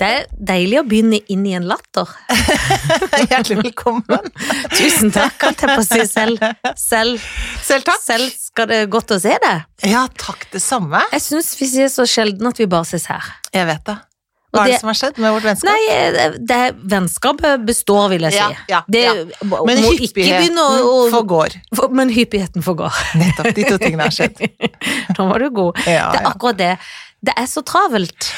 Det er deilig å begynne inn i en latter. Hjertelig velkommen. Tusen takk, holdt jeg på å si selv. Selv, Selv takk. selv skal det godt å se det. Ja, takk det samme. Jeg syns vi sier så sjelden at vi bare ses her. Jeg vet det. Hva er det som har skjedd med vårt vennskap? Nei, det, det Vennskapet består, vil jeg si. Ja, ja, det, ja. Men hyppigheten å, å forgår. for, Men hyppigheten forgår. Nettopp de to tingene har skjedd. Nå var du god. Ja, Det er akkurat det. Det er så travelt.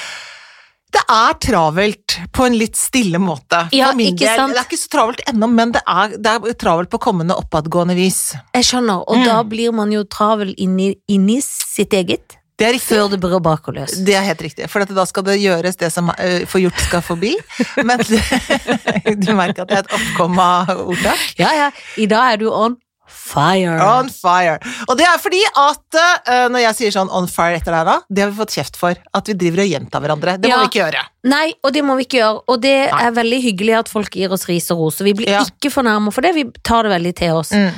Det er travelt på en litt stille måte. Ja, For min ikke del. sant? Det er ikke så travelt ennå, men det er, det er travelt på kommende oppadgående vis. Jeg skjønner, og Mm. da blir man jo travel inni, inni sitt eget Det er riktig. før det blir bakoverløs. Det er helt riktig, for at da skal det gjøres det som uh, for gjort skal forbi. Men du merker at det er et oppkom av ordtak. Ja, ja, i dag er du on fire. On fire. Og det er fordi at uh, når jeg sier sånn on fire etter deg, da, det har vi fått kjeft for. At vi driver og gjentar hverandre. Det Ja. må vi ikke gjøre. Nei, og det må vi ikke gjøre. Og det Nei. er veldig hyggelig at folk gir oss ris og ros, og vi blir Ja. ikke fornærma for det, vi tar det veldig til oss. Mm.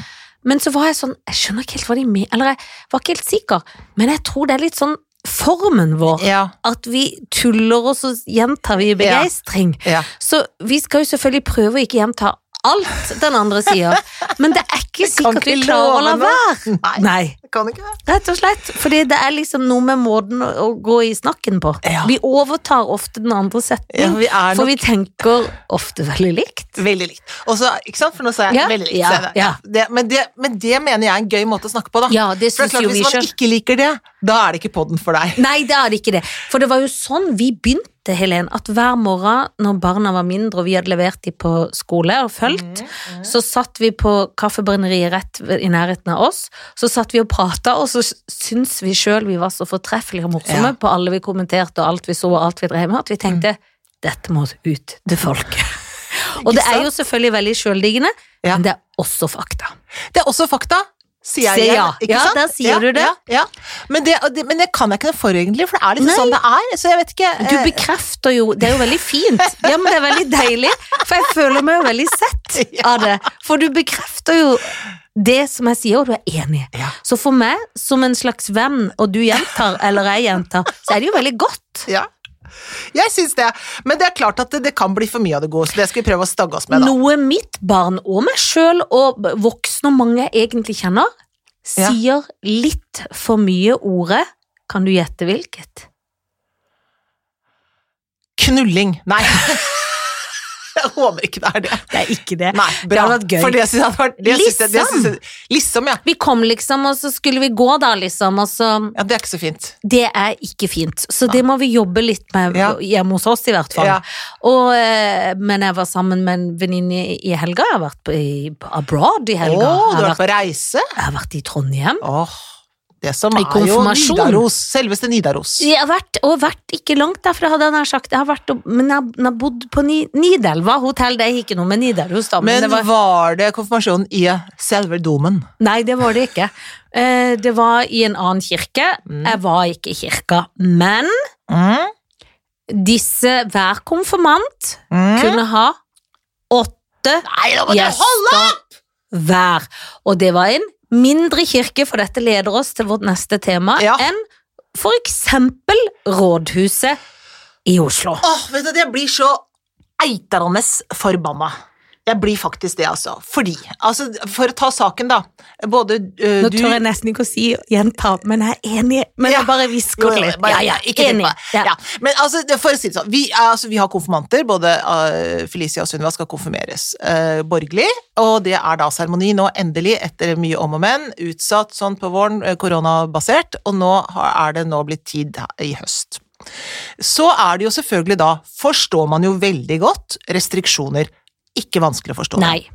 Men så var jeg sånn, jeg skjønner ikke helt hva de mener, eller jeg var ikke helt sikker, men jeg tror det er litt sånn formen vår, Ja. at vi tuller og så gjentar vi begeistring. begeistring. ja. Så vi skal jo selvfølgelig prøve å ikke gjenta alt den andre sier, men det er ikke sikkert vi klarer å la være. Nei. Nei, Det kan ikke være. rett og slett, fordi det er liksom noe med måten å, gå i snakken på. Ja. Vi overtar ofte den andre Ja, vi er for vi tenker ofte veldig likt. veldig likt. Også, ikke sant, for nå sa jeg Ja, veldig likt. ja, det- ja. Det, men, det, men det mener jeg er en gøy måte å snakke på, da. Ja, det for det er klart, jo Hvis man ikke liker det, da er det ikke podden for deg. Nei, det er det ikke det. For det var jo sånn vi begynte, Helen, at hver morgen når barna var mindre og vi hadde levert dem på skole og fulgt, Mm, så satt vi på kaffebrenneriet rett i nærheten av oss. Så satt vi og prata, og så syntes vi sjøl vi var så fortreffelige og morsomme Ja. på alle vi kommenterte og alt vi så og alt vi drev med, at vi tenkte dette må ut til folket. og det er jo selvfølgelig veldig sjøldiggende, Ja. men det er også fakta. Det er også fakta, sier jeg ja. Ikke Ja, sant? der sier du det. Ja, ja. Men, det, men det kan jeg ikke noe for, egentlig, for det er liksom Nei. sånn det er. Så jeg vet ikke Du eh, bekrefter jo Det er jo veldig fint. Ja, men det er veldig deilig, for jeg føler meg jo veldig sett av det. For du bekrefter jo det som jeg sier, og du er enig. Ja. Så for meg, som en slags venn, og du gjentar, eller jeg gjentar, så er det jo veldig godt. Ja. Jeg syns det. Men det er klart at det, det kan bli for mye av det gode, så det skal vi prøve å stagge oss med, da. Noe mitt barn, og meg sjøl, og voksne og mange jeg egentlig kjenner, Ja. sier litt for mye ordet. Kan du gjette hvilket? Knulling. Nei. jeg håper ikke det er det. Det er ikke det. Nei, Det bra. hadde vært gøy. For det jeg hadde vært det syns jeg- det jeg- Liksom, ja. Vi kom liksom, og så skulle vi gå da, liksom, og så ja. Det er ikke så fint. Det er ikke fint, så det må vi jobbe litt med Ja. hjemme hos oss i hvert fall. Ja. Og, eh, men jeg var sammen med en venninne i helga, jeg har vært på, i, abroad i Å, helga. du har vært, på reise? jeg har vært i Trondheim. Åh, det som er jo. Nidaros. Selveste Nidaros. Jeg har vært, og vært ikke langt derfra, hadde jeg nær sagt. Jeg har vært, men jeg, har bodd på Ni, Nidelva hotell, det er ikke noe med Nidaros da. Men det var, var det konfirmasjonen i selve domen? nei, det var det ikke. Eh, det var i en annen kirke. Mm. Jeg var ikke i kirka, men Mm. disse, hver konfirmant Mm. kunne ha åtte Nei, nå må du holde gjester hver. Og det var en mindre kirke, for dette leder oss til vårt neste tema, Ja. enn for eksempel rådhuset i Oslo. Åh, vet du, jeg blir så eitrende forbanna. Jeg blir faktisk det, altså. Fordi, altså, for å ta saken, da. Både uh, Nå du tør jeg nesten ikke å si gjenta, men jeg er enig. Men Ja. jeg bare hvisker litt. bare- Ja, ja, ikke enig. Ja. Ja. Men altså, for å si det sånn, vi, altså, vi har konfirmanter, både uh, Felicia og Sunniva skal konfirmeres uh, borgerlig, og det er da seremoni nå, endelig, etter mye om og men, utsatt sånn på våren, koronabasert, og nå har, er det nå blitt tid i høst. Så er det jo selvfølgelig da, forstår man jo veldig godt, restriksjoner. Ikke vanskelig å forstå. Nei.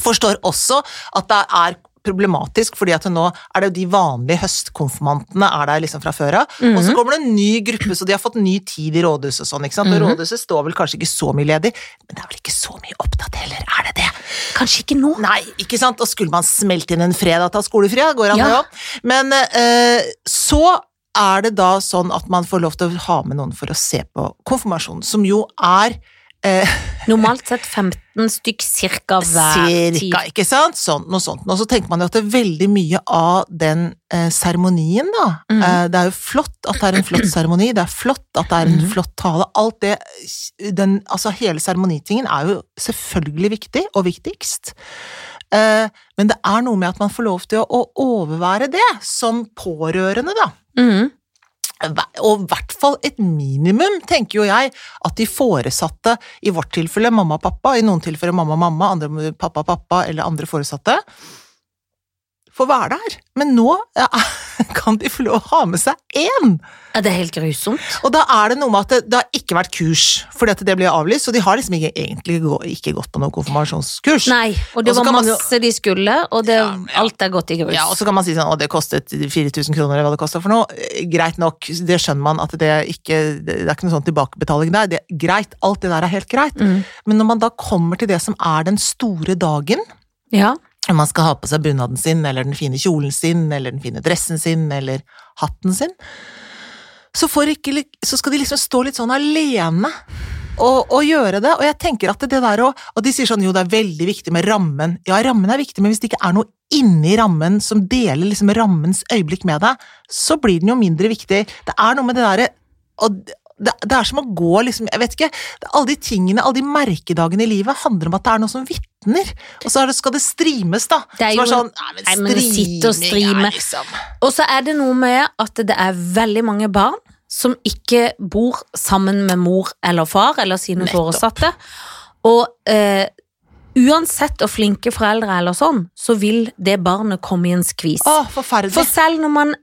Forstår også at det er problematisk, fordi at nå er det jo de vanlige høstkonfirmantene er der liksom fra før av, Mhm. og så kommer det en ny gruppe, så de har fått ny tid i rådhuset og sånn, ikke sant, og Mhm. rådhuset står vel kanskje ikke så mye ledig, men det er vel ikke så mye opptatt heller, er det det? Kanskje ikke nå. Nei, ikke sant, og skulle man smelte inn en fredag ta skolefri, går an det Ja. òg, men eh, så er det da sånn at man får lov til å ha med noen for å se på konfirmasjonen, som jo er eh, Normalt sett 15 stykk cirka hver tid. Cirka, ikke sant? Sånn, noe sånt. Og så tenker man jo at det er veldig mye av den eh, seremonien, da. Mhm. Eh, det er jo flott at det er en flott seremoni, det er flott at det er en Mhm. flott tale. Alt det den, Altså, hele seremonitingen er jo selvfølgelig viktig, og viktigst. Eh, men det er noe med at man får lov til å, å overvære det, som pårørende, da. Mhm. Og i hvert fall et minimum, tenker jo jeg, at de foresatte, i vårt tilfelle mamma og pappa, i noen tilfeller mamma og mamma, andre pappa og pappa, eller andre foresatte, får være der. Men nå ja, kan de få lov å ha med seg én! Ja, det er helt grusomt. Og da er det noe med at det, det har ikke vært kurs, fordi at det ble avlyst, og de har liksom ikke, egentlig ikke gått på noe konfirmasjonskurs. Nei, og det var masse jo- de skulle, og det, Ja, ja. alt er gått i grus. Ja, og så kan man si sånn, å det kostet 4000 kroner, eller hva det kostet for noe. Eh, Greit nok, det skjønner man at det ikke, det er ikke noe sånn tilbakebetaling der. Det greit, alt det der er helt greit. mm. Men når man da kommer til det som er den store dagen, ja. Og man skal ha på seg bunaden sin, eller den fine kjolen sin, eller den fine dressen sin, eller hatten sin, så, ikke, så skal de liksom stå litt sånn alene og, og gjøre det. Og jeg tenker at det der å Og de sier sånn jo, det er veldig viktig med rammen. Ja, rammen er viktig, men hvis det ikke er noe inni rammen som deler liksom rammens øyeblikk med deg, så blir den jo mindre viktig. Det er noe med det derre og det, det er som å gå liksom, jeg vet ikke, alle de tingene, alle de merkedagene i livet handler om at det er noe som vitner. Og så det, skal det streames, da. Det er Så jo- sånn, nei, men nei, men og streame. Ja. Liksom. Og så er det noe med at det er veldig mange barn som ikke bor sammen med mor eller far eller sine Nettopp. foresatte. Og eh, uansett hvor flinke foreldre er eller sånn, så vil det barnet komme i en skvis. Å, forferdelig. For selv når man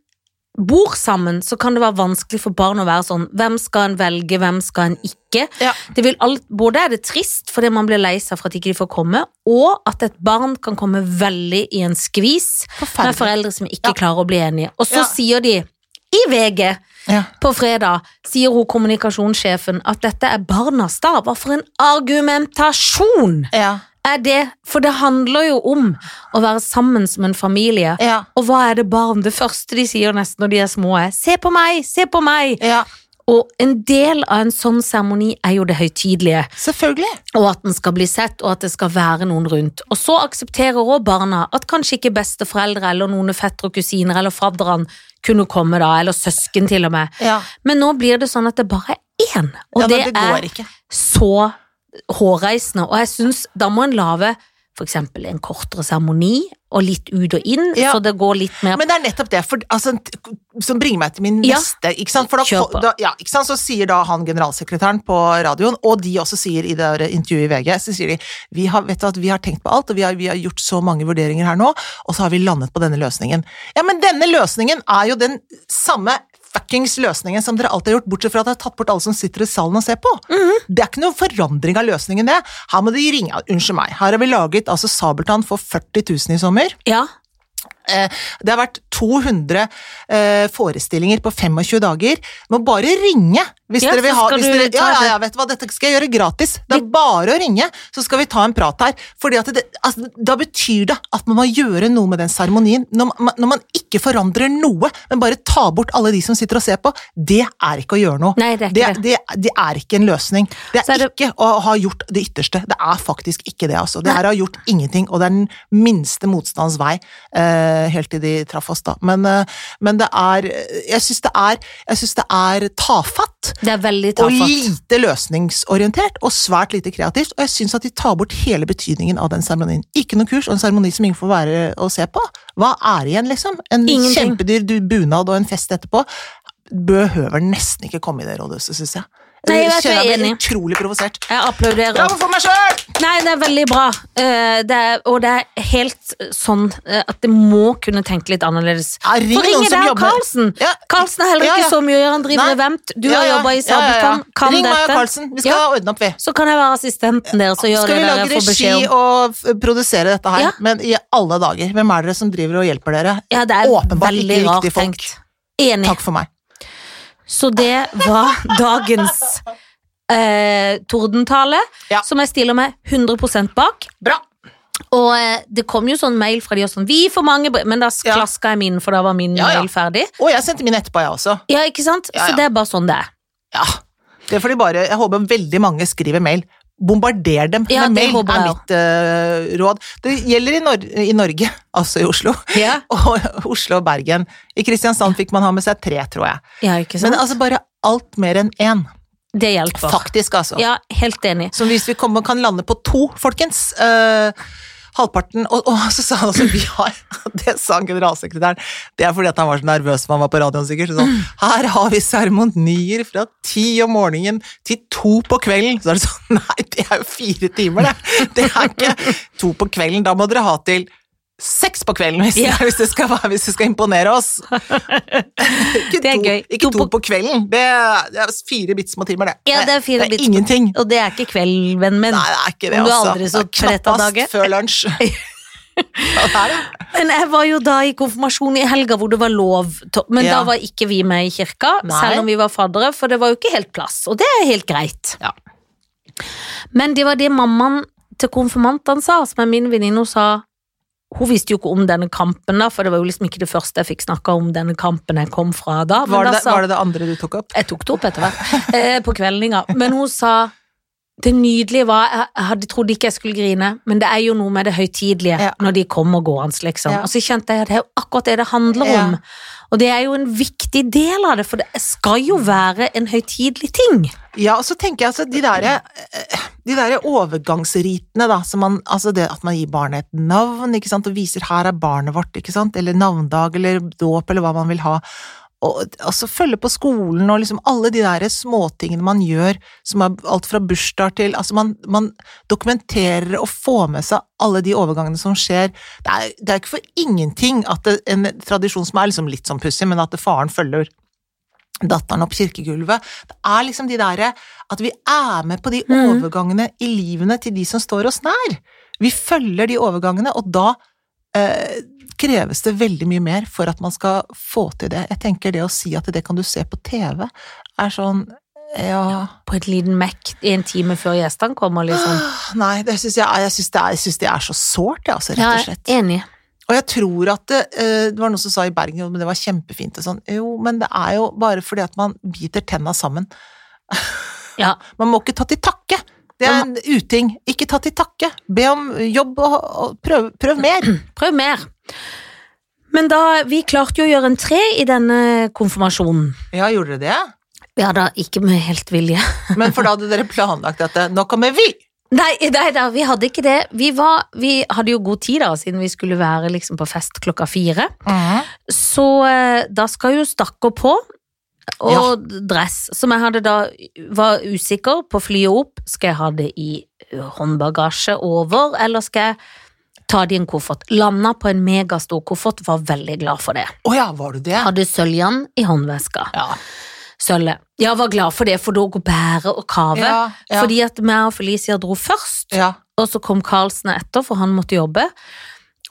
bor sammen, så kan det være vanskelig for barn å være sånn Hvem skal en velge, hvem skal en ikke? Ja. Det vil alt, både er det trist fordi man blir lei seg for at ikke de får komme, og at et barn kan komme veldig i en skvis med foreldre som ikke Ja. klarer å bli enige. Og så Ja. sier de i VG Ja. på fredag, sier hun kommunikasjonssjefen at dette er barnas dag. Hva for en argumentasjon Ja. Er det? For det handler jo om å være sammen som en familie. Ja. Og hva er det barn? Det første de sier nesten når de er små, er 'se på meg, se på meg'. ja. Og en del av en sånn seremoni er jo det høytidelige, Selvfølgelig. og at den skal bli sett, og at det skal være noen rundt. Og så aksepterer også barna at kanskje ikke besteforeldre eller noen fettere og kusiner eller fadderen kunne komme da, eller søsken til og med. Ja. Men nå blir det sånn at det bare er én, og ja, det, det er ikke. så hårreisende. Og jeg syns da må en lage eksempel en kortere seremoni, og litt ut og inn, Ja. så det går litt mer Men det er nettopp det for, altså, som bringer meg til min Ja. neste. Ikke sant? For da, da, ja, ikke sant? Så sier da han generalsekretæren på radioen, og de også sier i det intervjuet i VG, så sier de vi har, vet du, at vi har tenkt på alt, og vi har, vi har gjort så mange vurderinger her nå, og så har vi landet på denne løsningen. Ja, men denne løsningen er jo den samme fuckings løsningen som dere alltid har gjort, bortsett fra at dere har tatt bort alle som sitter i salen og ser på. Det er ikke noe forandring av løsningen, det. Her må de ringe Unnskyld meg, her har vi laget altså Sabeltann for 40 000 i sommer. Ja, Eh, Det har vært 200 eh, forestillinger på 25 dager. Må bare ringe hvis Ja, dere vil ha hvis dere, ja, ja, ja, vet du hva, dette skal jeg gjøre gratis. Det er bare å ringe, så skal vi ta en prat her. Fordi det, altså, Da betyr det at man må gjøre noe med den seremonien. Når, man- når man ikke forandrer noe, men bare tar bort alle de som sitter og ser på, det er ikke å gjøre noe. Nei, det er det, det, det er ikke en løsning. Det er, er ikke å ha gjort det ytterste. Det er faktisk ikke det, altså. Det å ha gjort ingenting, og det er den minste motstands vei, eh, helt til de traff oss, da. Men, eh, men det er Jeg syns det er Jeg synes det er tafatt. Det er veldig Og lite løsningsorientert, og svært lite kreativt. Og jeg syns at de tar bort hele betydningen av den seremonien. Ikke noe kurs, og en seremoni som ingen får være og se på. Hva er igjen, liksom? En Ingenting. kjempedyr du- bunad og en fest etterpå. Behøver nesten ikke komme i det rådhuset, syns jeg. Nei, jeg vet, jeg er jeg blir enig. utrolig provosert. Jeg applauderer. Bravo for meg sjøl! Nei, det er veldig bra. Eh, det er, og det er helt sånn eh, at det må kunne tenke litt annerledes. Ja, ring noen som deg, jobber- Karlsen. Ja. Karlsen er heller ikke ja. så mye å gjøre, han driver event. Du Ja, har ja. jobba i Ja, ja, ja. Sabeltann, kan Ring dette. Maja Karlsen, vi skal Ja. ordne opp, vi. Så kan jeg være assistenten deres og gjøre Skal vi det lage dere får regi beskjed om. og produsere dette her? Ja. Men i alle dager, hvem er dere som driver og hjelper dere? Ja, det er Åpenbart veldig ikke rart riktig folk. tenkt. Enig. Takk for meg. Så det var dagens eh, tordentale, Ja. som jeg stiller meg 100% bak. Bra. Og eh, det kom jo sånn mail fra de også, sånn 'Vi får mange brev', men da Ja. klaska jeg min, for da var min Ja, ja. mail ferdig. Og jeg sendte min etterpå, jeg også. Ja, ikke sant? Så det er bare sånn det er. Ja. Det er fordi bare Jeg håper veldig mange skriver mail bombarder dem Ja, med mail, er mitt uh, råd. Det gjelder i, Nor i Norge, altså i Oslo, Ja, og Oslo og Bergen. I Kristiansand fikk man ha med seg tre, tror jeg. ja? Men altså bare alt mer enn én. det hjelper. Faktisk, altså. Ja, helt enig. Så hvis vi kommer, kan lande på to, folkens eh, Halvparten og, og så sa han også vi har Det sa generalsekretæren. Det er fordi at han var så nervøs som han var på radioen, sikkert. Så sånn, her har vi seremonier fra ti om morgenen til to på kvelden. Så er det sånn Nei, det er jo fire timer, det. Det er ikke to på kvelden. Da må dere ha til seks på kvelden hvis, Ja. hvis, det, skal, hvis det skal imponere oss. Ikke Det er to, gøy. Ikke To to på- kvelden. Det er, det er fire bitte timer, det. Ja, det er fire det er ingenting. Og det er ikke kveld, vennen min. Nei, det er ikke det, du er aldri så trett av knappast dage. før lunsj. Men jeg var jo da i konfirmasjon i helga hvor det var lov, men Ja. da var ikke vi med i kirka, Nei. selv om vi var faddere, for det var jo ikke helt plass, og det er helt greit. Ja. Men det var det mammaen til konfirmantene sa, som er min venninne, hun sa hun visste jo ikke om denne kampen, da, for det var jo liksom ikke det første jeg fikk snakka om denne kampen jeg kom fra da. Men Var da det, sa, var det det andre du tok opp? Jeg tok det opp etter hvert, eh, på kveldinga. Men hun sa det nydelige var Jeg hadde trodd ikke jeg skulle grine, men det er jo noe med det høytidelige Ja. når de kommer gående, liksom. Ja. Og så kjente jeg at det er jo akkurat det det handler Ja. om. Og det er jo en viktig del av det, for det skal jo være en høytidelig ting. Ja, og så tenker jeg altså de der, de der overgangsritene, da, som man, altså det at man gir barnet et navn, ikke sant, og viser her er barnet vårt, ikke sant, eller navndag eller dåp eller hva man vil ha, og altså følge på skolen og liksom alle de der småtingene man gjør, som er alt fra bursdag til, altså man, man dokumenterer og får med seg alle de overgangene som skjer. Det er, det er ikke for ingenting at det, en tradisjon som er liksom litt sånn pussig, men at faren følger datteren opp kirkegulvet. Det er liksom de derre at vi er med på de mm. overgangene i livene til de som står oss nær. Vi følger de overgangene, og da eh, kreves det veldig mye mer for at man skal få til det. Jeg tenker det å si at det kan du se på TV, er sånn ja På et liten Mac en time før gjestene kommer, liksom. Nei, det syns jeg, jeg synes det, er, jeg synes det er så sårt, jeg, altså, rett Ja, og slett. er enig. Og jeg tror at det, eh, det var noen som sa i Bergen at det var kjempefint og sånn. Jo, men det er jo bare fordi at man biter tenna sammen. Ja. Man må ikke ta til takke. Det er en uting. Ikke ta til takke. Be om jobb og, og prøv, prøv mer. Prøv mer. Men da, vi klarte jo å gjøre en tre i denne konfirmasjonen. Ja, gjorde dere det? Ja da, ikke med helt vilje. Men for da hadde dere planlagt dette. Nå kommer vi! Nei, nei da, vi hadde ikke det. Vi, var, vi hadde jo god tid da, siden vi skulle være liksom på fest klokka fire. Så eh, da skal jo stakker på, og dress, som jeg hadde da, var usikker på flyet opp. Skal jeg ha det i håndbagasje over, eller skal jeg ta det i en koffert? Landa på en megastor koffert, var veldig glad for det. Oh ja, var du det? Hadde søljan i håndveska. Ja. Sølvet. Ja, var glad for det, for da går bære og kave. Ja, ja. Fordi at meg og Felicia dro først, ja. og så kom Karlsen etter, for han måtte jobbe.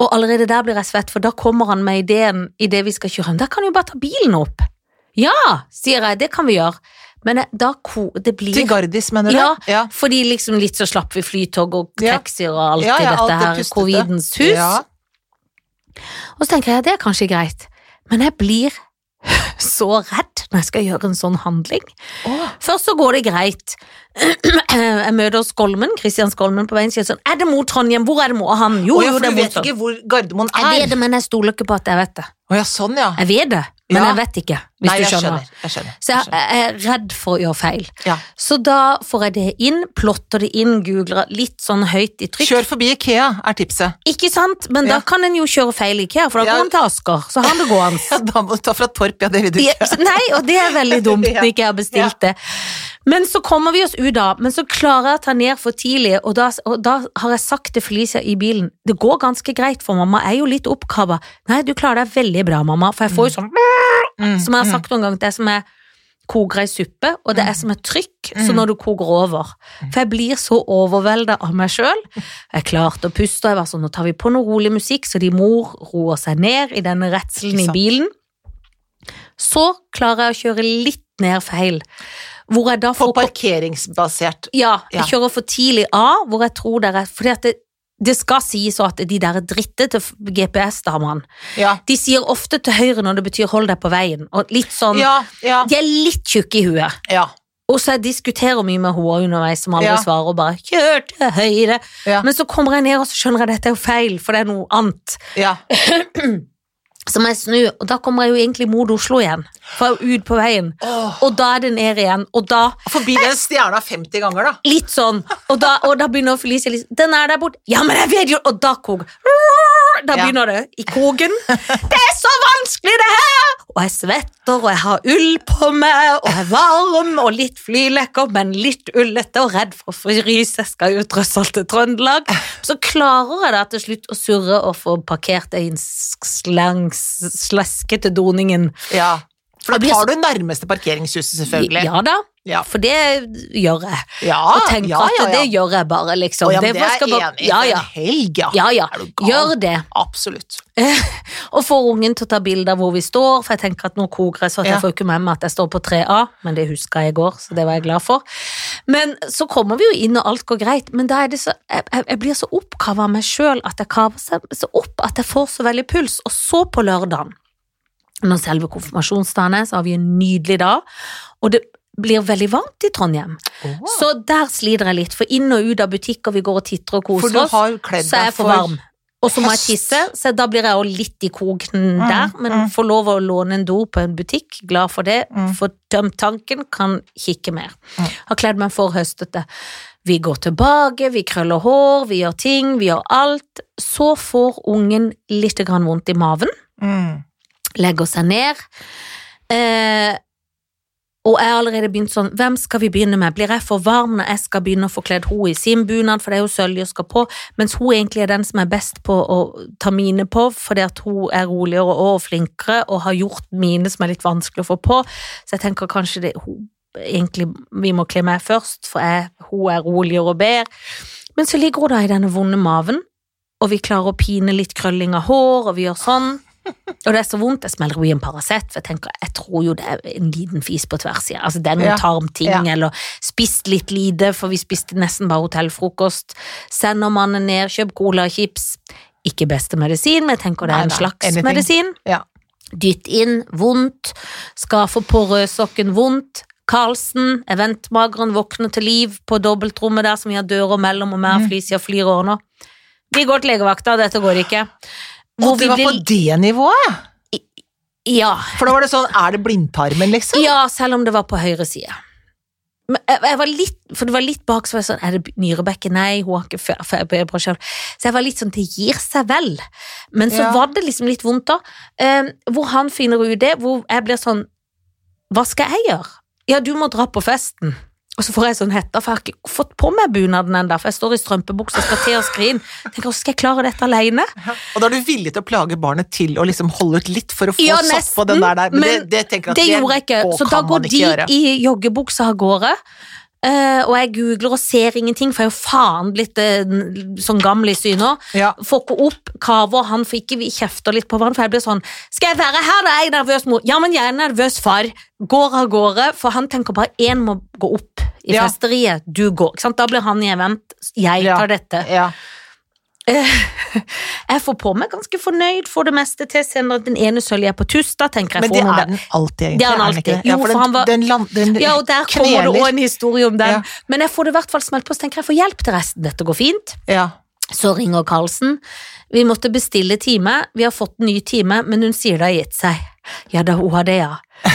Og allerede der blir jeg svett, for da kommer han med ideen i det vi skal kjøre. Da kan vi jo bare ta bilen opp. Ja, sier jeg, det kan vi gjøre. Men da ko, det blir Til Gardis, mener du? Ja. ja. Fordi liksom litt så slapp vi flytog og taxier og alt Ja, ja, i dette det her covidens hus. Ja. Og så tenker jeg det er kanskje greit, men jeg blir så redd når jeg skal gjøre en sånn handling. Oh. Først så går det greit. Jeg møter Skolmen, Kristian Skolmen på veien, sier sånn Er det mot Trondheim? Hvor er det mot han? Jo, oh, ja, jo, det er mot vet Trondheim. ikke hvor Gardermoen Jeg er? vet det, men jeg stoler ikke på at jeg vet det. Oh, ja, sånn ja. Jeg vet det, men Ja. jeg vet ikke, hvis Nei, du jeg skjønner. skjønner. Jeg skjønner. Så jeg er redd for å gjøre feil. Ja. Så da får jeg det inn, plotter det inn, googler litt sånn høyt i trykk. Kjør forbi Ikea, er tipset. Ikke sant? Men Ja. da kan en jo kjøre feil IKEA, for da går han til Asker, så har det gående. Ja, da må du ta fra Torp, ja, det vil du ikke. Nei, og det er veldig dumt når ikke jeg har bestilt det. Men så kommer vi oss ut da, men så klarer jeg å ta ned for tidlig, og da, og da har jeg sagt til Felicia i bilen, det går ganske greit, for mamma er jo litt oppkava. Nei, du klarer deg veldig bra, mamma, for jeg får jo sånn, Mm, som jeg har mm. sagt noen gang, det er som jeg koker ei suppe, og det er som et trykk, så Mm. når du koker over. For jeg blir så overveldet av meg sjøl. Jeg klarte å puste, og jeg var sånn, nå tar vi på noe rolig musikk, så de mor roer seg ned i denne redselen i bilen. Så klarer jeg å kjøre litt ned feil, hvor jeg da På parkeringsbasert. Ja, jeg Ja. kjører for tidlig av, hvor jeg tror det er Fordi at det, det skal sies at de der drittete GPS-damene, Ja. de sier ofte til høyre når det betyr hold deg på veien, og litt sånn Ja, ja, De er litt tjukke i huet. ja. Og så jeg diskuterer mye med henne underveis, som aldri svarer, og bare 'kjør til høyre'. Ja. Men så kommer jeg ned, og så skjønner jeg at dette er jo feil, for det er noe annet. Så må jeg snu, og da kommer jeg jo egentlig mot Oslo igjen. For jeg er ut på veien. Oh. Og da er det ned igjen, og da Forbi den stjerna 50 ganger, da. Litt sånn. Og da, og da begynner Felicia liksom Den er der borte. Ja, men jeg vet jo Og da koker Da begynner det i kogen Det er så vanskelig, det her! Og jeg svetter, og jeg har ull på meg, og jeg er varm, og litt flylekker, men litt ullete og redd for å fryse. Jeg skal jo tross alt til Trøndelag. Så klarer jeg da til slutt å surre og få parkert det i en slangs, sleskete doningen. Ja. For da tar du nærmeste parkeringshuset, selvfølgelig. Ja da, Ja. for det gjør jeg. Ja, Og tenker ja, ja, at det gjør jeg bare, liksom. Å, det var- er bare- enig. Ja, ja. en helg, ja. Ja, ja. Gjør det. Absolutt. Og får ungen til å ta bilde av hvor vi står, for jeg tenker at nå koker jeg så jeg får ikke med meg at jeg står på 3A, men det huska jeg i går, så det var jeg glad for. Men så kommer vi jo inn, og alt går greit, men da er det så Jeg, jeg, blir så oppkava av meg sjøl at jeg kaver så opp at jeg får så veldig puls. Og så på lørdagen, når selve konfirmasjonsdagen er, så har vi en nydelig dag, og det blir veldig varmt i Trondheim. Så der sliter jeg litt, for inn og ut av butikker, vi går og titter og koser oss så er jeg for varm. Og så må jeg tisse, så da blir jeg jo litt i koken Mm, der, men mm. får lov å låne en do på en butikk, glad for det, Mm. får tømt tanken, kan kikke mer. Mm. Har kledd meg for høstete. Vi går tilbake, vi krøller hår, vi gjør ting, vi gjør alt. Så får ungen litt grann vondt i maven, Mm. Legger seg ned. Eh, og jeg har allerede begynt sånn, hvem skal vi begynne med? Blir jeg for varm når jeg skal begynne å få kledd henne i sin bunad, for det er jo Sølje skal på, mens hun egentlig er den som er best på å ta mine på, fordi at hun er roligere og flinkere, og har gjort mine som er litt vanskelig å få på, så jeg tenker kanskje det, hun, egentlig vi må kle meg først, for jeg, hun er roligere og bedre. Men så ligger hun da i denne vonde maven, og vi klarer å pine litt krølling av hår, og vi gjør sånn, og det er så vondt, jeg smeller i en Paracet, for jeg tenker, jeg tror jo det er en liten fis på tvers, ja. altså det er noen Ja. tarmting, Ja. eller spist litt lite, for vi spiste nesten bare hotellfrokost, sender mannen ned, kjøp cola og chips, ikke beste medisin, men jeg tenker det er en slags anything. medisin. Ja. Dytt inn, vondt, skal få på rødsokken vondt, Karlsen, eventmageren, våkner til liv på dobbeltrommet der som vi har dører mellom, og mer. Felicia flyr og ordner. Vi går til legevakta, dette går ikke. Hvor Og du var på det nivået? Ja, For da var det sånn, er det blindtarmen, liksom? ja, selv om det var på høyre side. Men jeg, jeg var litt, for det var litt bak, så var jeg sånn, er det Nyrebekket? Nei, hun har ikke fe- fe- feber selv. Så jeg var litt sånn, det gir seg vel. Men så Ja. var det liksom litt vondt da. Um, hvor han finner ut det, hvor jeg blir sånn, hva skal jeg gjøre? Ja, du må dra på festen. Og så får jeg sånn hette, for jeg har ikke fått på meg bunaden enda, for jeg står i strømpebukse og skal til å skrine. Tenker, skal jeg klare dette alene? Og da er du villig til å plage barnet til å liksom holde ut litt for å få Ja, satt på den der, der. Men, men det, det Det gjorde jeg ikke, så da går de i joggebuksa av gårde. Eh, og jeg googler og ser ingenting, for jeg er jo faen blitt uh, sånn gammel i synet. Ja. Får ikke opp kaver, han får ikke vi kjefter litt på hverandre, for jeg blir sånn Skal jeg være her, da er jeg nervøs mor. Ja, men jeg er nervøs far. Går av gårde, for han tenker bare én må gå opp i Ja. festeriet. Du går. Da blir han i event. Jeg Ja. tar dette. Jeg får på meg ganske fornøyd for det meste til, senere. den ene sølja er på Tusta, tenker jeg. Men det er den alltid, egentlig. Det er den alltid. ikke? Ja, Jo, for for den, var- den, land, den Ja, og der kommer det òg en historie om den. Ja. Men jeg får det i hvert fall smelt på, så tenker jeg får hjelp til resten. Dette går fint. Ja. Så ringer Karlsen. Vi måtte bestille time. Vi har fått en ny time, men hun sier det har gitt seg. Ja da, hun har det, ja.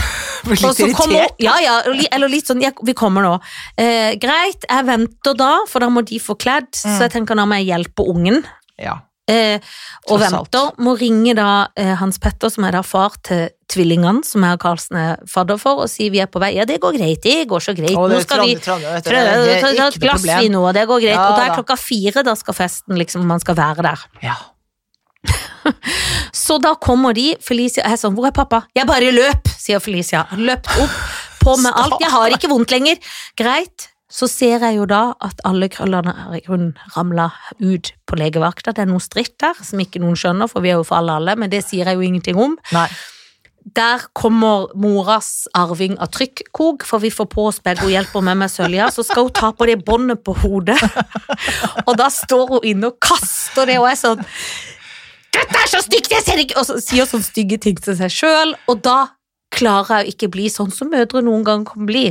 Litt så kommer, irritert. ja, ja, eller litt sånn, ja, vi kommer nå. Eh, greit, jeg venter da, for da må de få kledd, Mm. så jeg tenker da må jeg hjelpe ungen. Ja. Eh, og venter, må ringe da eh, Hans Petter, som er da far til tvillingene, som jeg og Karlsen er fadder for, og si vi er på vei. Ja, det går greit, det går så greit. Nå skal vi ta et glass vi nå, det går greit. Ja, og da er klokka fire, da skal festen liksom, man skal være der. Ja. Så da kommer de, Felicia er sånn, hvor er pappa? Jeg bare løp, sier Felicia. Løpt opp, på med alt, jeg har ikke vondt lenger. Greit. Så ser jeg jo da at alle krøllene er i grunnen ramla ut på legevakta. Det er noe stritt der som ikke noen skjønner, for vi er jo for alle alle, men det sier jeg jo ingenting om. Nei. Der kommer moras arving av trykkok, for vi får på oss begge, hun hjelper meg med sølja, så skal hun ta på det båndet på hodet. Og da står hun inne og kaster det, og er sånn Dette er så stygt, jeg ser ikke! Og så sier sånne stygge ting til seg sjøl, og da klarer jeg å ikke bli sånn som mødre noen gang kan bli.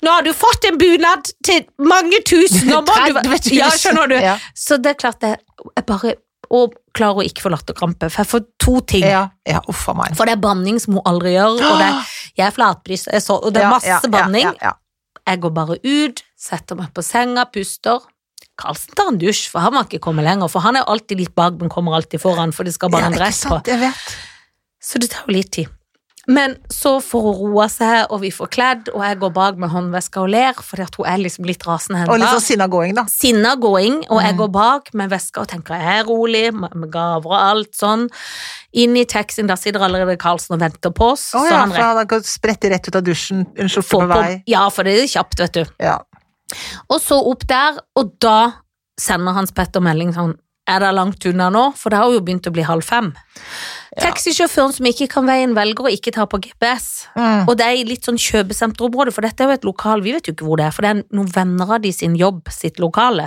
Nå har du fått en bunad til mange tusen, nå må du 30 000. Ja, skjønner du. Ja. Så det er klart det jeg bare Og klarer å ikke få latterkrampe, for jeg får to ting. Ja, ja uffa meg. For det er banning som hun aldri gjør, og det er, jeg er flatbryst, jeg og det er masse banning. Jeg går bare ut, setter meg på senga, puster. Karlsen tar en dusj, for han må ikke komme lenger, for han er alltid litt bak, men kommer alltid foran, for det skal bare Ja, en dress på. sant, vet. Så det tar jo litt tid. Men så får hun roa seg, og vi får kledd, og jeg går bak med håndveska og ler, fordi hun er liksom litt rasende Og litt sånn sinna gåing, da. Sinna gåing, og jeg Mm. går bak med veska og tenker jeg er rolig, med gaver og alt sånn. Inn i taxien, der sitter allerede Karlsen og venter på oss. Å oh, ja, han for han spretter rett ut av dusjen, en skjorte på på vei. Ja, for det er kjapt, vet du. Ja. Og så opp der, og da sender Hans Petter melding sånn Er det langt unna nå? For det har jo begynt å bli halv fem. Ja. Taxisjåføren som ikke kan veien, velger å ikke ta på GPS. Mm. Og det er i litt sånn kjøpesenterområde, for dette er jo et lokal, vi vet jo ikke hvor det er, for det er noen venner av de sin jobb, sitt lokale.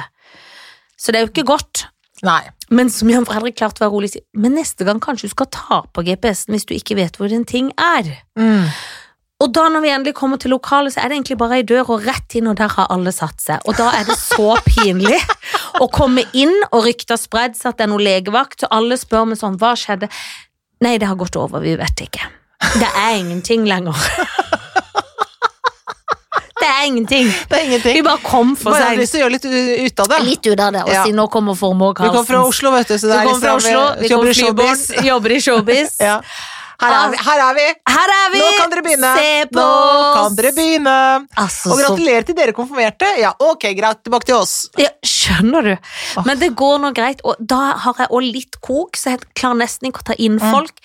Så det er jo ikke godt. Nei. Men som Jan Fredrik klarte å være rolig, sier, men neste gang kanskje du skal ta på GPS-en hvis du ikke vet hvor en ting er. Mm. Og da når vi endelig kommer til lokalet, så er det egentlig bare ei dør og rett inn, og der har alle satt seg. Og da er det så pinlig å komme inn, og ryktet har spredd seg at det er noe legevakt, og alle spør meg sånn, hva skjedde? Nei, det har gått over, vi vet ikke. Det er ingenting lenger. Det er ingenting. Det er ingenting. Vi bare kom for Bare seg lyst til å gjøre litt ut av det. litt ut av det, og Ja. si nå kommer formår Vi kommer fra Oslo, vet du, så Vi det er liksom, fra liksom, Oslo, vi jobber går i showbiz. jobber i showbiz. Ja. Her er vi! Her er vi! Her er vi! Nå kan dere begynne! Se på Nå kan dere begynne! Altså, Og så gratulerer til dere konfirmerte. Ja, ok, greit, tilbake til oss. Ja, skjønner du. Men det går nå greit, og da har jeg også litt kok, så jeg klarer nesten ikke å ta inn Mm. folk.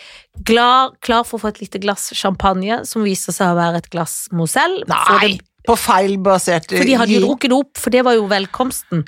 Klar, klar for å få et lite glass champagne, som viser seg å være et glass Moselle. Nei, på feil basert for de hadde jo drukket det opp, for det var jo velkomsten.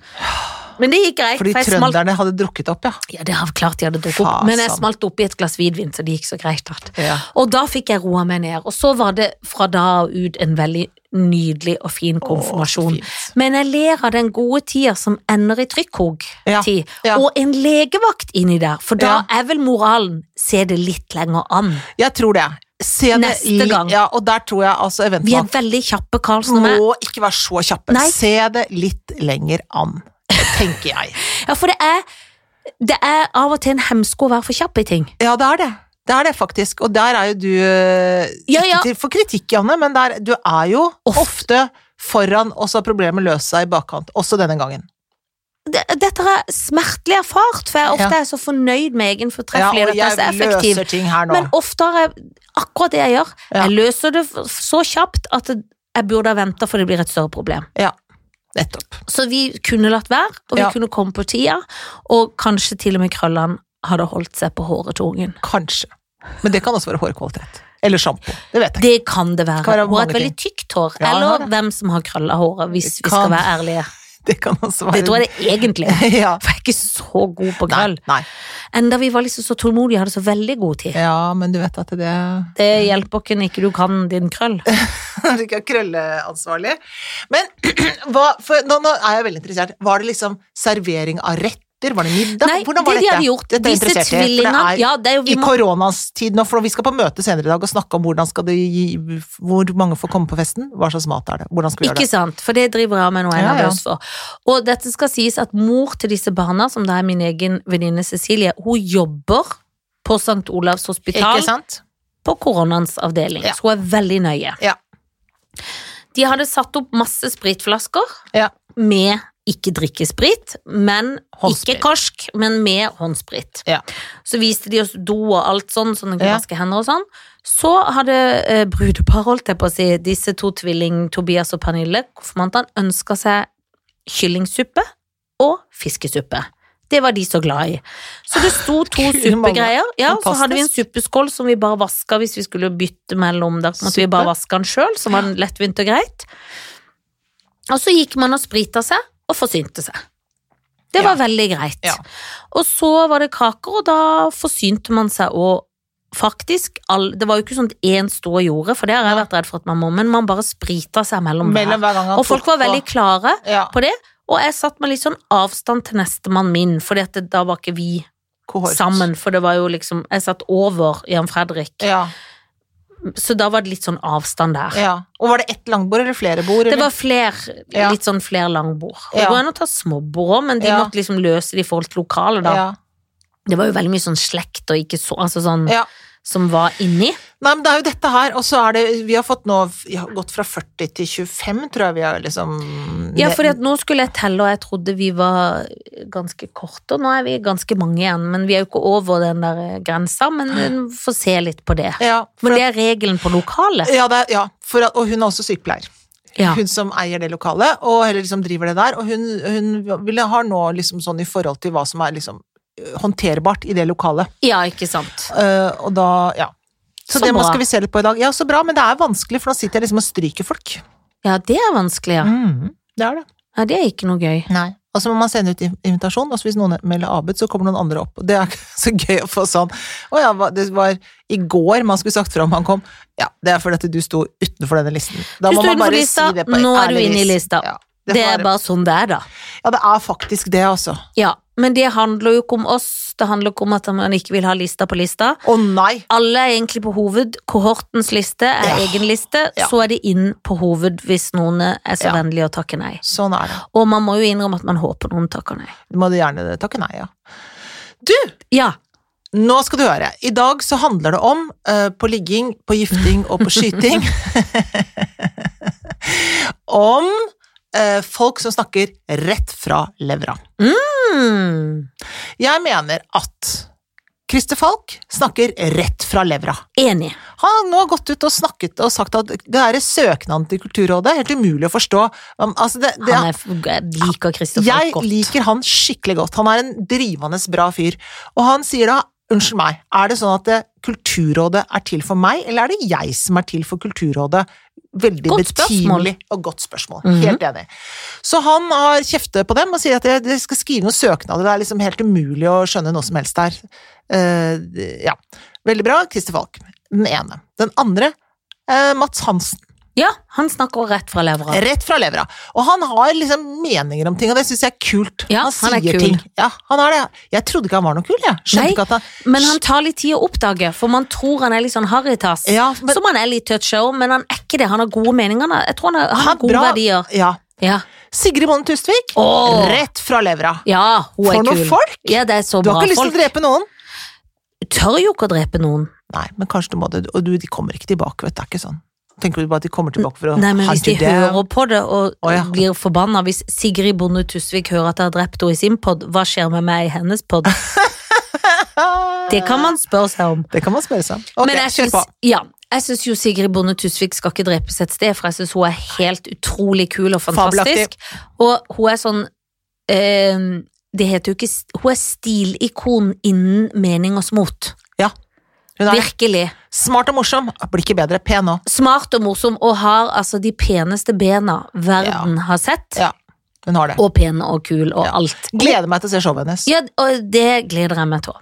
Men det gikk greit. Fordi trønderne hadde drukket opp, ja. ja, det har klart de hadde drukket opp, men jeg smalt oppi et glass hvidvin, så det gikk så greit. Ja. Og da fikk jeg roa meg ned, og så var det fra da og ut en veldig nydelig og fin konfirmasjon. Åh. Men jeg ler av den gode tida som ender i trykkog-tid, Ja, ja. og en legevakt inni der, for da er vel moralen se det litt lenger an. Jeg tror det. Se det Neste i- gang. Ja, og der tror jeg altså Vi er veldig kjappe, Karlsen og jeg. må ikke være så kjappe. Nei. Se det litt lenger an, tenker jeg. Ja, for det er, det er av og til en hemsko å være for kjapp i ting. Ja, det er det. Det er det faktisk, og der er jo du eh, Ja, ja. Ikke til for kritikk, Janne, men der, du er jo ofte foran, og så har problemet løst seg i bakkant. Også denne gangen. Det- Dette er smertelig erfart, for jeg ofte Ja. er så fornøyd med egen Ja, og jeg er løser ting her nå. Men ofte har jeg akkurat det jeg gjør. Ja. Jeg løser det så kjapt at jeg burde ha venta, for det blir et større problem. Nettopp. Så vi kunne latt være, og vi Ja. kunne komme på tida, og kanskje til og med krøllene hadde holdt seg på håret til ungen. Kanskje. Men det kan også være hårkvalitet. Eller sjampo. Det vet jeg. Det kan det være. Hun har et veldig tykt hår, Ja, eller hvem som har krølla håret, hvis vi skal være ærlige. Det kan også være Det tror jeg det egentlig er. ja. For jeg er ikke så god på Nei, krøll. nei. Enda vi var liksom så tålmodige, hadde så veldig god tid. Ja, men du vet at det Det hjelper ikke når ikke du kan din krøll. Når du ikke krølleansvarlig? Men hva, for, nå, nå er jeg veldig interessert. Var det liksom servering av retter? Var det middag? Nei, Hvordan var det de dette? hadde gjort, Dette disse interessert i, tvillingene det er ja, det er jo, i må, nå, for vi skal på møte senere i dag og snakke om hvordan skal det gi, hvor mange får komme på festen, hva slags mat er det, hvordan skal vi gjøre Ikke sant, for det driver jeg med nå, en av Ja, ja. nervøs for. Og dette skal sies at mor til disse barna, som da er min egen venninne Cecilie, hun jobber på St. Olavs hospital Ikke sant? på koronaens avdeling, Ja. så hun er veldig nøye. Ja. De hadde satt opp masse spritflasker Ja. med ikke drikke sprit, men Håndsprit. ikke karsk, men med håndsprit. Ja. Så viste de oss do og alt sånn, sånn at de Ja. hender og sånn. Så hadde eh, brudepar, holdt jeg på å si, disse to tvilling, Tobias og Pernille, konfirmantene, ønska seg kyllingsuppe og fiskesuppe. Det var de så glad i. Så det sto to Gud, suppegreier. Ja, så hadde vi en suppeskål som vi bare vaska hvis vi skulle bytte mellom. Der måtte vi bare vaske den sjøl, som var lettvint og greit. Og så gikk man og sprita seg, og forsynte seg. Det var veldig greit. Ja. Og så var det kaker, og da forsynte man seg òg faktisk all, Det var jo ikke sånn at én og gjorde, for det har jeg vært redd for at man må, men man bare sprita seg mellom, Mellom hver. Og folk var veldig klare ja, på det, og jeg satt med litt sånn avstand til nestemann min, at da var ikke vi kohort. sammen, for det var jo liksom Jeg satt over Jan Fredrik. Ja. Så da var det litt sånn avstand der. Ja. Og var det ett langbord eller flere bord? Det var flere, Ja. litt sånn flere langbord. Det Ja. går an å ta småbord òg, men de måtte liksom løse det i forhold til lokalet, da. ja. Det var jo veldig mye sånn slekt og ikke så Altså sånn ja. Som var inni. Nei, men det er jo dette her, og så er det Vi har fått nå vi har gått fra 40 til 25, tror jeg vi har liksom Ja, for nå skulle jeg telle, og jeg trodde vi var ganske korte, og nå er vi ganske mange igjen. Men vi er jo ikke over den der grensa, men vi får se litt på det. Ja, Men det er regelen på lokalet. ja, er, ja at, og hun er også sykepleier. Ja. Hun som eier det lokalet, og eller liksom driver det der. Og hun, hun ville ha nå liksom sånn i forhold til hva som er liksom håndterbart i det lokalet. ja, ikke sant. Uh, og da, ja. Så, Så det må skal vi se litt på i dag. Ja, så bra, men det er vanskelig, for nå sitter jeg liksom og stryker folk. Ja, det er vanskelig, ja. Mm, det er det. ja. Det er ikke noe gøy. Nei. Og så må man sende ut in- invitasjon, og hvis noen melder avbud, så kommer noen andre opp. Det er ikke så gøy å få sånn Å ja, det var i går man skulle sagt fra om han kom. Ja, det er fordi at du sto utenfor denne listen. Da Du må man bare lista, si det på nå er du inne i lista. Ja, Det, det er bare sånn det er, da. Ja, det er faktisk det, altså. Ja, men det handler jo ikke om oss, det handler ikke om at man ikke vil ha lista på lista. Å nei! Alle er egentlig på hoved, kohortens liste er Ja. egen liste, Ja. så er det inn på hoved hvis noen er så Ja. vennlige å takke nei. Sånn er det. Og man må jo innrømme at man håper noen takker nei. Du må gjerne takke nei, ja. Du, Ja, nå skal du høre. I dag så handler det om uh, på ligging, på gifting og på skyting. om eh, folk som snakker rett fra levra. mm, Jeg mener at Christer Falk snakker rett fra levra. enig. Han har nå gått ut og snakket og sagt at det er søknaden til Kulturrådet, helt umulig å forstå. Altså det, det, Han er, jeg liker Kristoffer jeg godt. liker han skikkelig godt. Han er en drivende bra fyr. Og han sier da, unnskyld meg, er det sånn at det, Kulturrådet er til for meg, eller er det jeg som er til for Kulturrådet? Veldig Godt betimelig og godt spørsmål. Mhm. Helt enig. Så han har kjeftet på dem og sier at jeg skal skrive noen søknader, det er liksom helt umulig å skjønne noe som helst der. Uh, ja. Veldig bra, Christer Falk. Den ene. Den andre, uh, Mats Hansen. Ja, han snakker rett fra levra. Rett fra levra. Og han har liksom meninger om ting, og det syns jeg er kult. Ja, han han er kul. ting. Ja, han er det. Jeg trodde ikke han var noe kul, jeg. Skjønte ikke at han Men han tar litt tid å oppdage, for man tror han er litt sånn harrytass. Ja, men Som han er litt touch show, men han er ikke det. Han har gode meninger. er- Jeg tror han har, han har gode bra- verdier. Ja. Ja. Sigrid Bonde Tustvik. oh. Rett fra levra. ja, hun er For kul. noen folk! Ja, det er så Du bra har ikke lyst til å drepe noen? Du tør jo ikke å drepe noen. Nei, men kanskje du må det. Og du, de kommer ikke tilbake, vet du. Det er ikke sånn. Tenker du bare at de kommer tilbake for å Nei, men hvis de hører på det og oh, ja. blir forbanna Hvis Sigrid Bonde Tusvik hører at jeg har drept henne i sin pod, hva skjer med meg i hennes pod? Det kan man spørre seg om. Det kan man spørre seg om. Ok, Men jeg kjør på. ja, jeg syns jo Sigrid Bonde Tusvik skal ikke drepes et sted, for jeg syns hun er helt utrolig kul og fantastisk. Og hun er sånn eh, Det heter jo ikke Hun er stilikon innen mening og smot. Er Virkelig. Smart og morsom. Blir ikke bedre. Pen òg. Smart og morsom, og har altså de peneste bena verden har sett. Ja. Hun har det. Og pen og kul og Ja. alt. Gleder meg til å se showet hennes. Ja, og det gleder jeg meg til.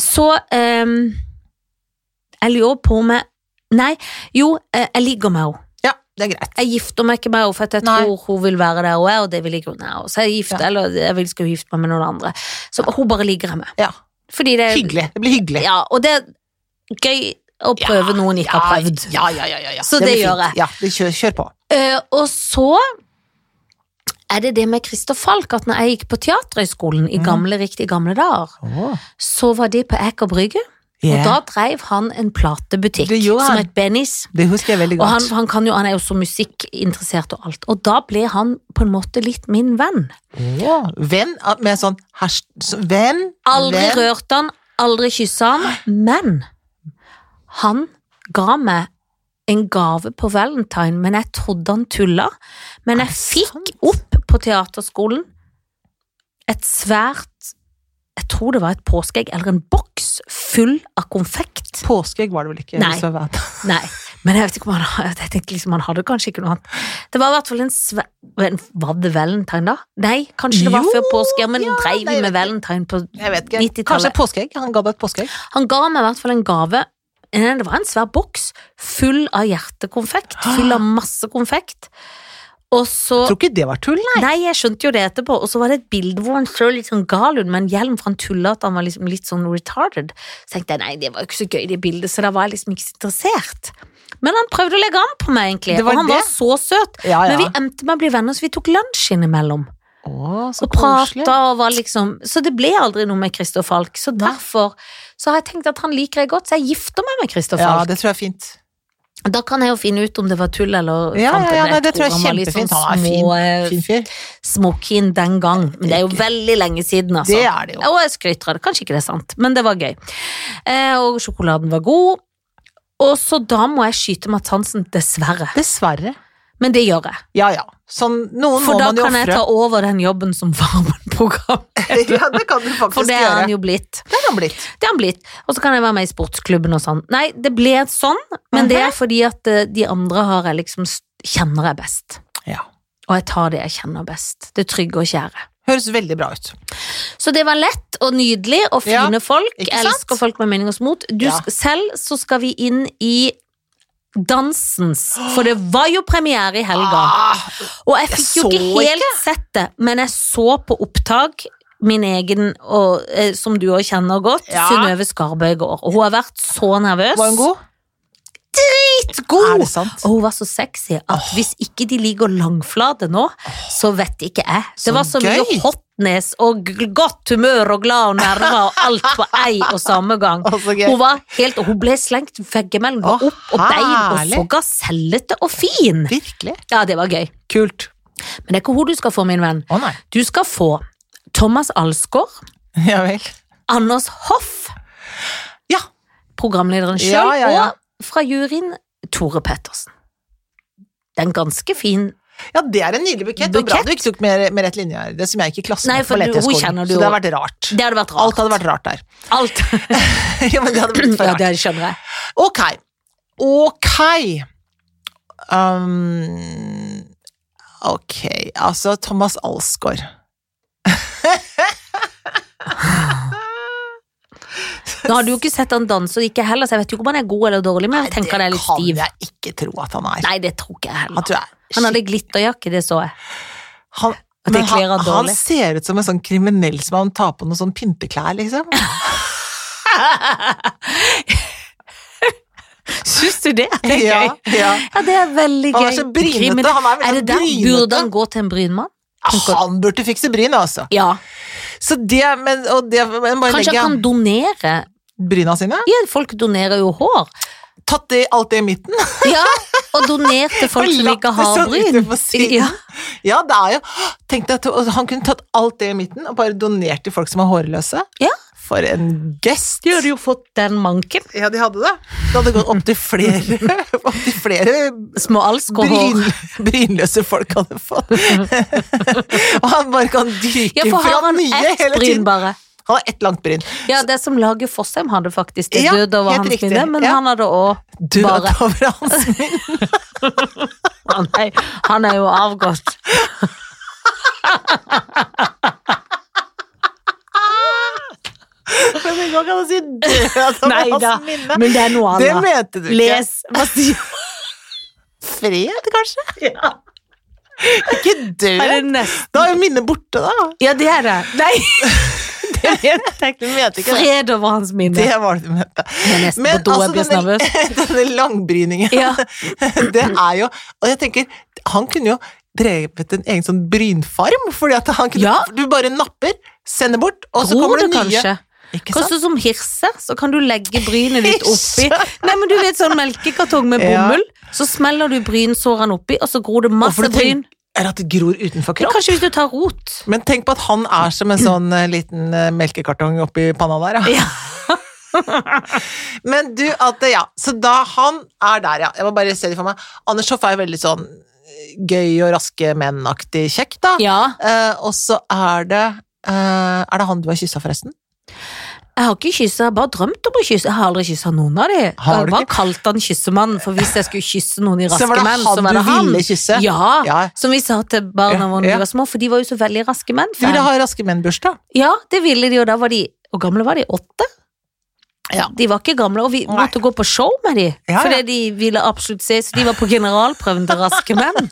Så um, Jeg lurer på om jeg Nei, jo, eh, jeg ligger med henne. Ja, det er greit. Jeg gifter meg ikke med henne, for jeg Nei. tror hun vil være der hun er, og det vil ikke hun er. Så jeg gifter, Ja. eller jeg vil skal gifte meg med noen andre. Så hun bare ligger jeg med. Ja. Fordi det Hyggelig. Det blir hyggelig. Ja, og det er gøy å prøve noen ikke har prøvd. Ja, ja, ja, ja, ja. Så det det gjør jeg. Ja, det kjør, kjør på. Uh, og så er det det med Christer Falk, at når jeg gikk på Teaterhøgskolen i gamle, gamle, riktig gamle dager, så var de på Eker Brygge, og da dreiv han en platebutikk som het Bennys. Det husker jeg veldig Og godt. han, han, kan jo, han er jo så musikkinteressert og alt, og da ble han på en måte litt min venn. Ja. Venn med sånn hasj... Venn Aldri venn. rørt han, aldri kyssa han, men han ga meg en gave på valentine, men jeg trodde han tulla. Men jeg fikk opp på teaterskolen et svært Jeg tror det var et påskeegg eller en boks full av konfekt. Påskeegg var det vel ikke? Nei. Nei, men jeg vet ikke om han hadde Jeg tenkte liksom han hadde kanskje ikke noe annet. Det var i hvert fall en svær Var det valentine, da? Nei, kanskje det var Jo, før påske, men ja, dreiv vi med valentine på Jeg vet ikke. 90-tallet. Kanskje påskeegg? Han ga deg et påskeegg? Han ga meg i hvert fall en gave. Eh, Det var en svær boks full av hjertekonfekt, full av masse konfekt. Så Tror ikke det var tull, nei. Nei, jeg skjønte jo det etterpå. Og så var det et bilde hvor han så litt sånn gal ut med en hjelm, for han tulla at han var liksom litt sånn retarded. Så tenkte jeg nei, det var jo ikke så gøy, det bildet, så da var jeg liksom ikke så interessert. Men han prøvde å legge an på meg, egentlig, og han var så søt. Ja, ja. Men vi endte med å bli venner, så vi tok lunsj innimellom. Å, så Og prata og var liksom Så det ble aldri noe med Christer Falk. Så derfor så har jeg tenkt at han liker jeg godt, så jeg gifter meg med Christer Ja, det tror jeg er fint. Da kan jeg jo finne ut om det var tull eller Ja, ja, ja, nei, det tror jeg er kjempefint. sånn Han er fin, eh, fin fyr. smokin den gang. Men det er jo veldig lenge siden, altså. Det er det jo. Og jeg skryter av det. Kanskje ikke det er sant, men det var gøy. Eh, og sjokoladen var god. Og så da må jeg skyte Mads Hansen, dessverre. Dessverre. Men det gjør jeg. Ja ja. Sånn, noen For må da man jo kan jeg ta over den jobben som Farmen-program. ja, det kan du faktisk For det er han jo blitt. Det er han blitt. Det er han blitt. Og så kan jeg være med i sportsklubben og sånn. Nei, det ble sånn, men det er fordi at eh, de andre har jeg liksom kjenner jeg best. Ja. Og jeg tar det jeg kjenner best. Det trygge og kjære. Høres veldig bra ut. Så det var lett og nydelig og Ja, fine folk. ikke Jeg elsker folk med mening og mot. Du, Ja. Selv så skal vi inn i dansens, for det var jo premiere i helga. Ah, Og jeg fikk jo ikke helt sett det, men jeg så på opptak min egen, og, eh, som du òg kjenner godt, Ja. Synnøve Skarbø i går. Og hun har vært så nervøs. var hun god? Dritgod! Og hun var så sexy at hvis ikke de ligger langflate nå, så vet ikke jeg. Så Det var så mye gøy. Hotness og godt humør og glad og nerver og alt på ei og samme gang. Hun var helt, og hun ble slengt veggimellom, var opp og bein og så gasellete og fin. Virkelig. Ja, det var gøy. Kult. Men det er ikke hun du skal få, min venn. Å nei. Du skal få Thomas Alsgaard, Ja vel. Anders Hoff, Ja. programlederen sjøl, Ja, ja, ja. og fra juryen Tore Pettersen. Det er en ganske fin Ja, det er en nydelig bukett. Og bra du ikke tok med, med rett linje her. Det som jeg gikk i klassen Nei, på du Så det hadde vært rart. Det hadde vært rart. Alt hadde vært rart der. Alt. ja, men det hadde blitt for rart. ja, det skjønner jeg. Ok. Ok. Um, ok, altså Thomas Alsgaard. Nå har du jo ikke sett han danse, og ikke heller, så jeg vet jo ikke om han er god eller dårlig, men jeg tenker han er litt stiv. Det kan jeg ikke tro at han er. Nei, det tror ikke jeg heller. Han, tror jeg, Han hadde glitterjakke, det så jeg. han, men han han, ser ut som en sånn kriminell som han tar på noen sånn pynteklær, liksom. Syns du det? Det er ja, gøy. ja. Ja, det er veldig gøy. Han er så brynete. Han er Er det veldig der? brynete. Burde han gå til en brynmann? Han burde fikse bryn, altså. Ja. Så det, men, og det, men Kanskje legge han kan donere? bryna sine? Ja, folk donerer jo hår. Tatt det, alt det i midten? Ja, og donert til folk som ikke har sånn bryn. Ja. Ja, det er jo Tenk deg at han kunne tatt alt det i midten og bare donert til folk som er hårløse. Ja. For en gest! De hadde jo fått den manken. Ja, de hadde det. Det hadde gått opp til flere, opp til flere Små alskohår. bryn, brynløse folk hadde fått. og han bare kan dyke Ja, for har han nye ett hele bryn tiden. bare? Han har ett langt bryn. Ja, det som Lage Fossheim hadde faktisk. Det Ja, døde over hans riktig. minne, men Ja. han hadde òg Død over hans minne. han, er- han er jo avgått. Men det går ikke an å si død over hans minne. men det er noe Det annet. mente du ikke. Les. Hva sier Fred, kanskje? ja. Ikke død. Er det? Da er jo minnet borte, da. Ja, det er det. Nei, mente ikke. Fred over hans minne. Det var det du mente. Men do, altså, denne, denne langbryningen, Ja. det er jo Og jeg tenker, han kunne jo drevet en egen sånn brynfarm, fordi at han kunne Ja. Du bare napper, sender bort, og så kommer det nye. kanskje? Ikke? Kanskje som hirse, så kan du legge brynet ditt oppi. Nei, men du vet sånn melkekartong med Ja. så smeller du brynsårene oppi, og så gror det masse bryn. Er at det gror utenfor kropp? kanskje hvis du tar rot. Men tenk på at han er som en sånn eh, liten eh, melkekartong oppi panna der, ja. Ja. Men du, at ja, så da han er der, ja. Jeg må bare se det for meg. Anders Hoff er jo veldig sånn eh, gøy og raske menn-aktig kjekk, da. ja. Eh, og så er det eh, Er det han du har kyssa, forresten? Jeg har ikke kyssa, jeg har bare drømt om å kysse. Jeg har aldri kyssa noen av de. Har Jeg du bare kalte han kyssemannen, for hvis jeg skulle kysse noen i Raske var det menn, han så var det du han. ville kysse? Ja, Ja. som vi sa til barna våre da de var små, for de var jo så veldig Raske menn. De ville ha Raske menn-bursdag? Ja, det ville de, og da var de Hvor gamle var de? Åtte? Ja. De var ikke gamle, og vi Nei. måtte gå på show med de, Ja, ja. fordi de ville absolutt se, så de var på generalprøven til Raske menn.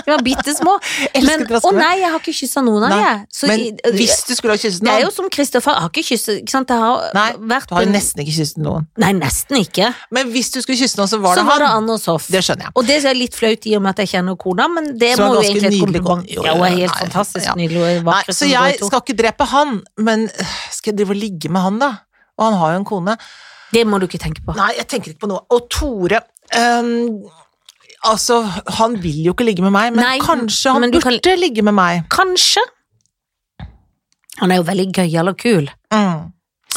De var bitte små. Men, å nei, jeg har ikke kyssa noen av dem. Men hvis du skulle ha kysset noen Det er jo som Kristoffer, jeg har ikke kysset, ikke sant, har Nei, vært du har jo en- nesten ikke kysset noen. Nei, nesten ikke. Men hvis du skulle kysse noen, så var så det var det. Anders Hoff. Det skjønner jeg. Og det er litt flaut i og med at jeg kjenner kona, men det Så må jo egentlig et kompliment. Jo, er jo, helt nei, fantastisk ja. nydelig og vakker så jeg skal ikke drepe han, men øh, skal jeg drive og ligge med han, da? Og han har jo en kone. Det må du ikke tenke på. Nei, jeg tenker ikke på noe. Og Tore um, Altså, han vil jo ikke ligge med meg, men Nei, kanskje han men burde kan- ligge med meg. Kanskje. Han er jo veldig gøyal og kul. Mm.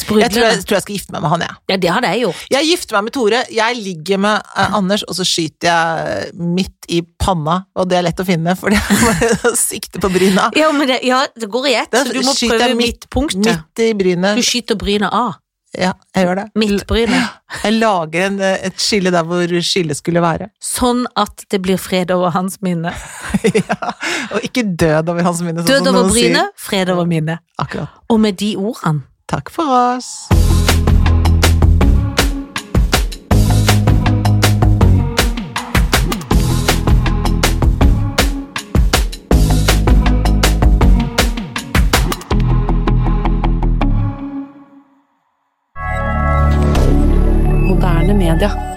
Jeg tror jeg, tror jeg skal gifte meg med han, jeg. Ja, det hadde jeg gjort. Jeg gifter meg med Tore, jeg ligger med eh, Anders, og så skyter jeg midt i panna, og det er lett å finne, for det sikter sikte på bryna. Ja, men det, ja, det går i ett, så du må prøve jeg midt- midtpunktet. Midt i brynet. Du skyter brynet av. Ja, jeg gjør det. Midtbrynet. Jeg lager en, et skille der hvor skillet skulle være. Sånn at det blir fred over hans minne. ja, og ikke død over hans minne, sånn Død over brynet, fred over minnet. Akkurat. Og med de ordene Takk for oss. Moderne media.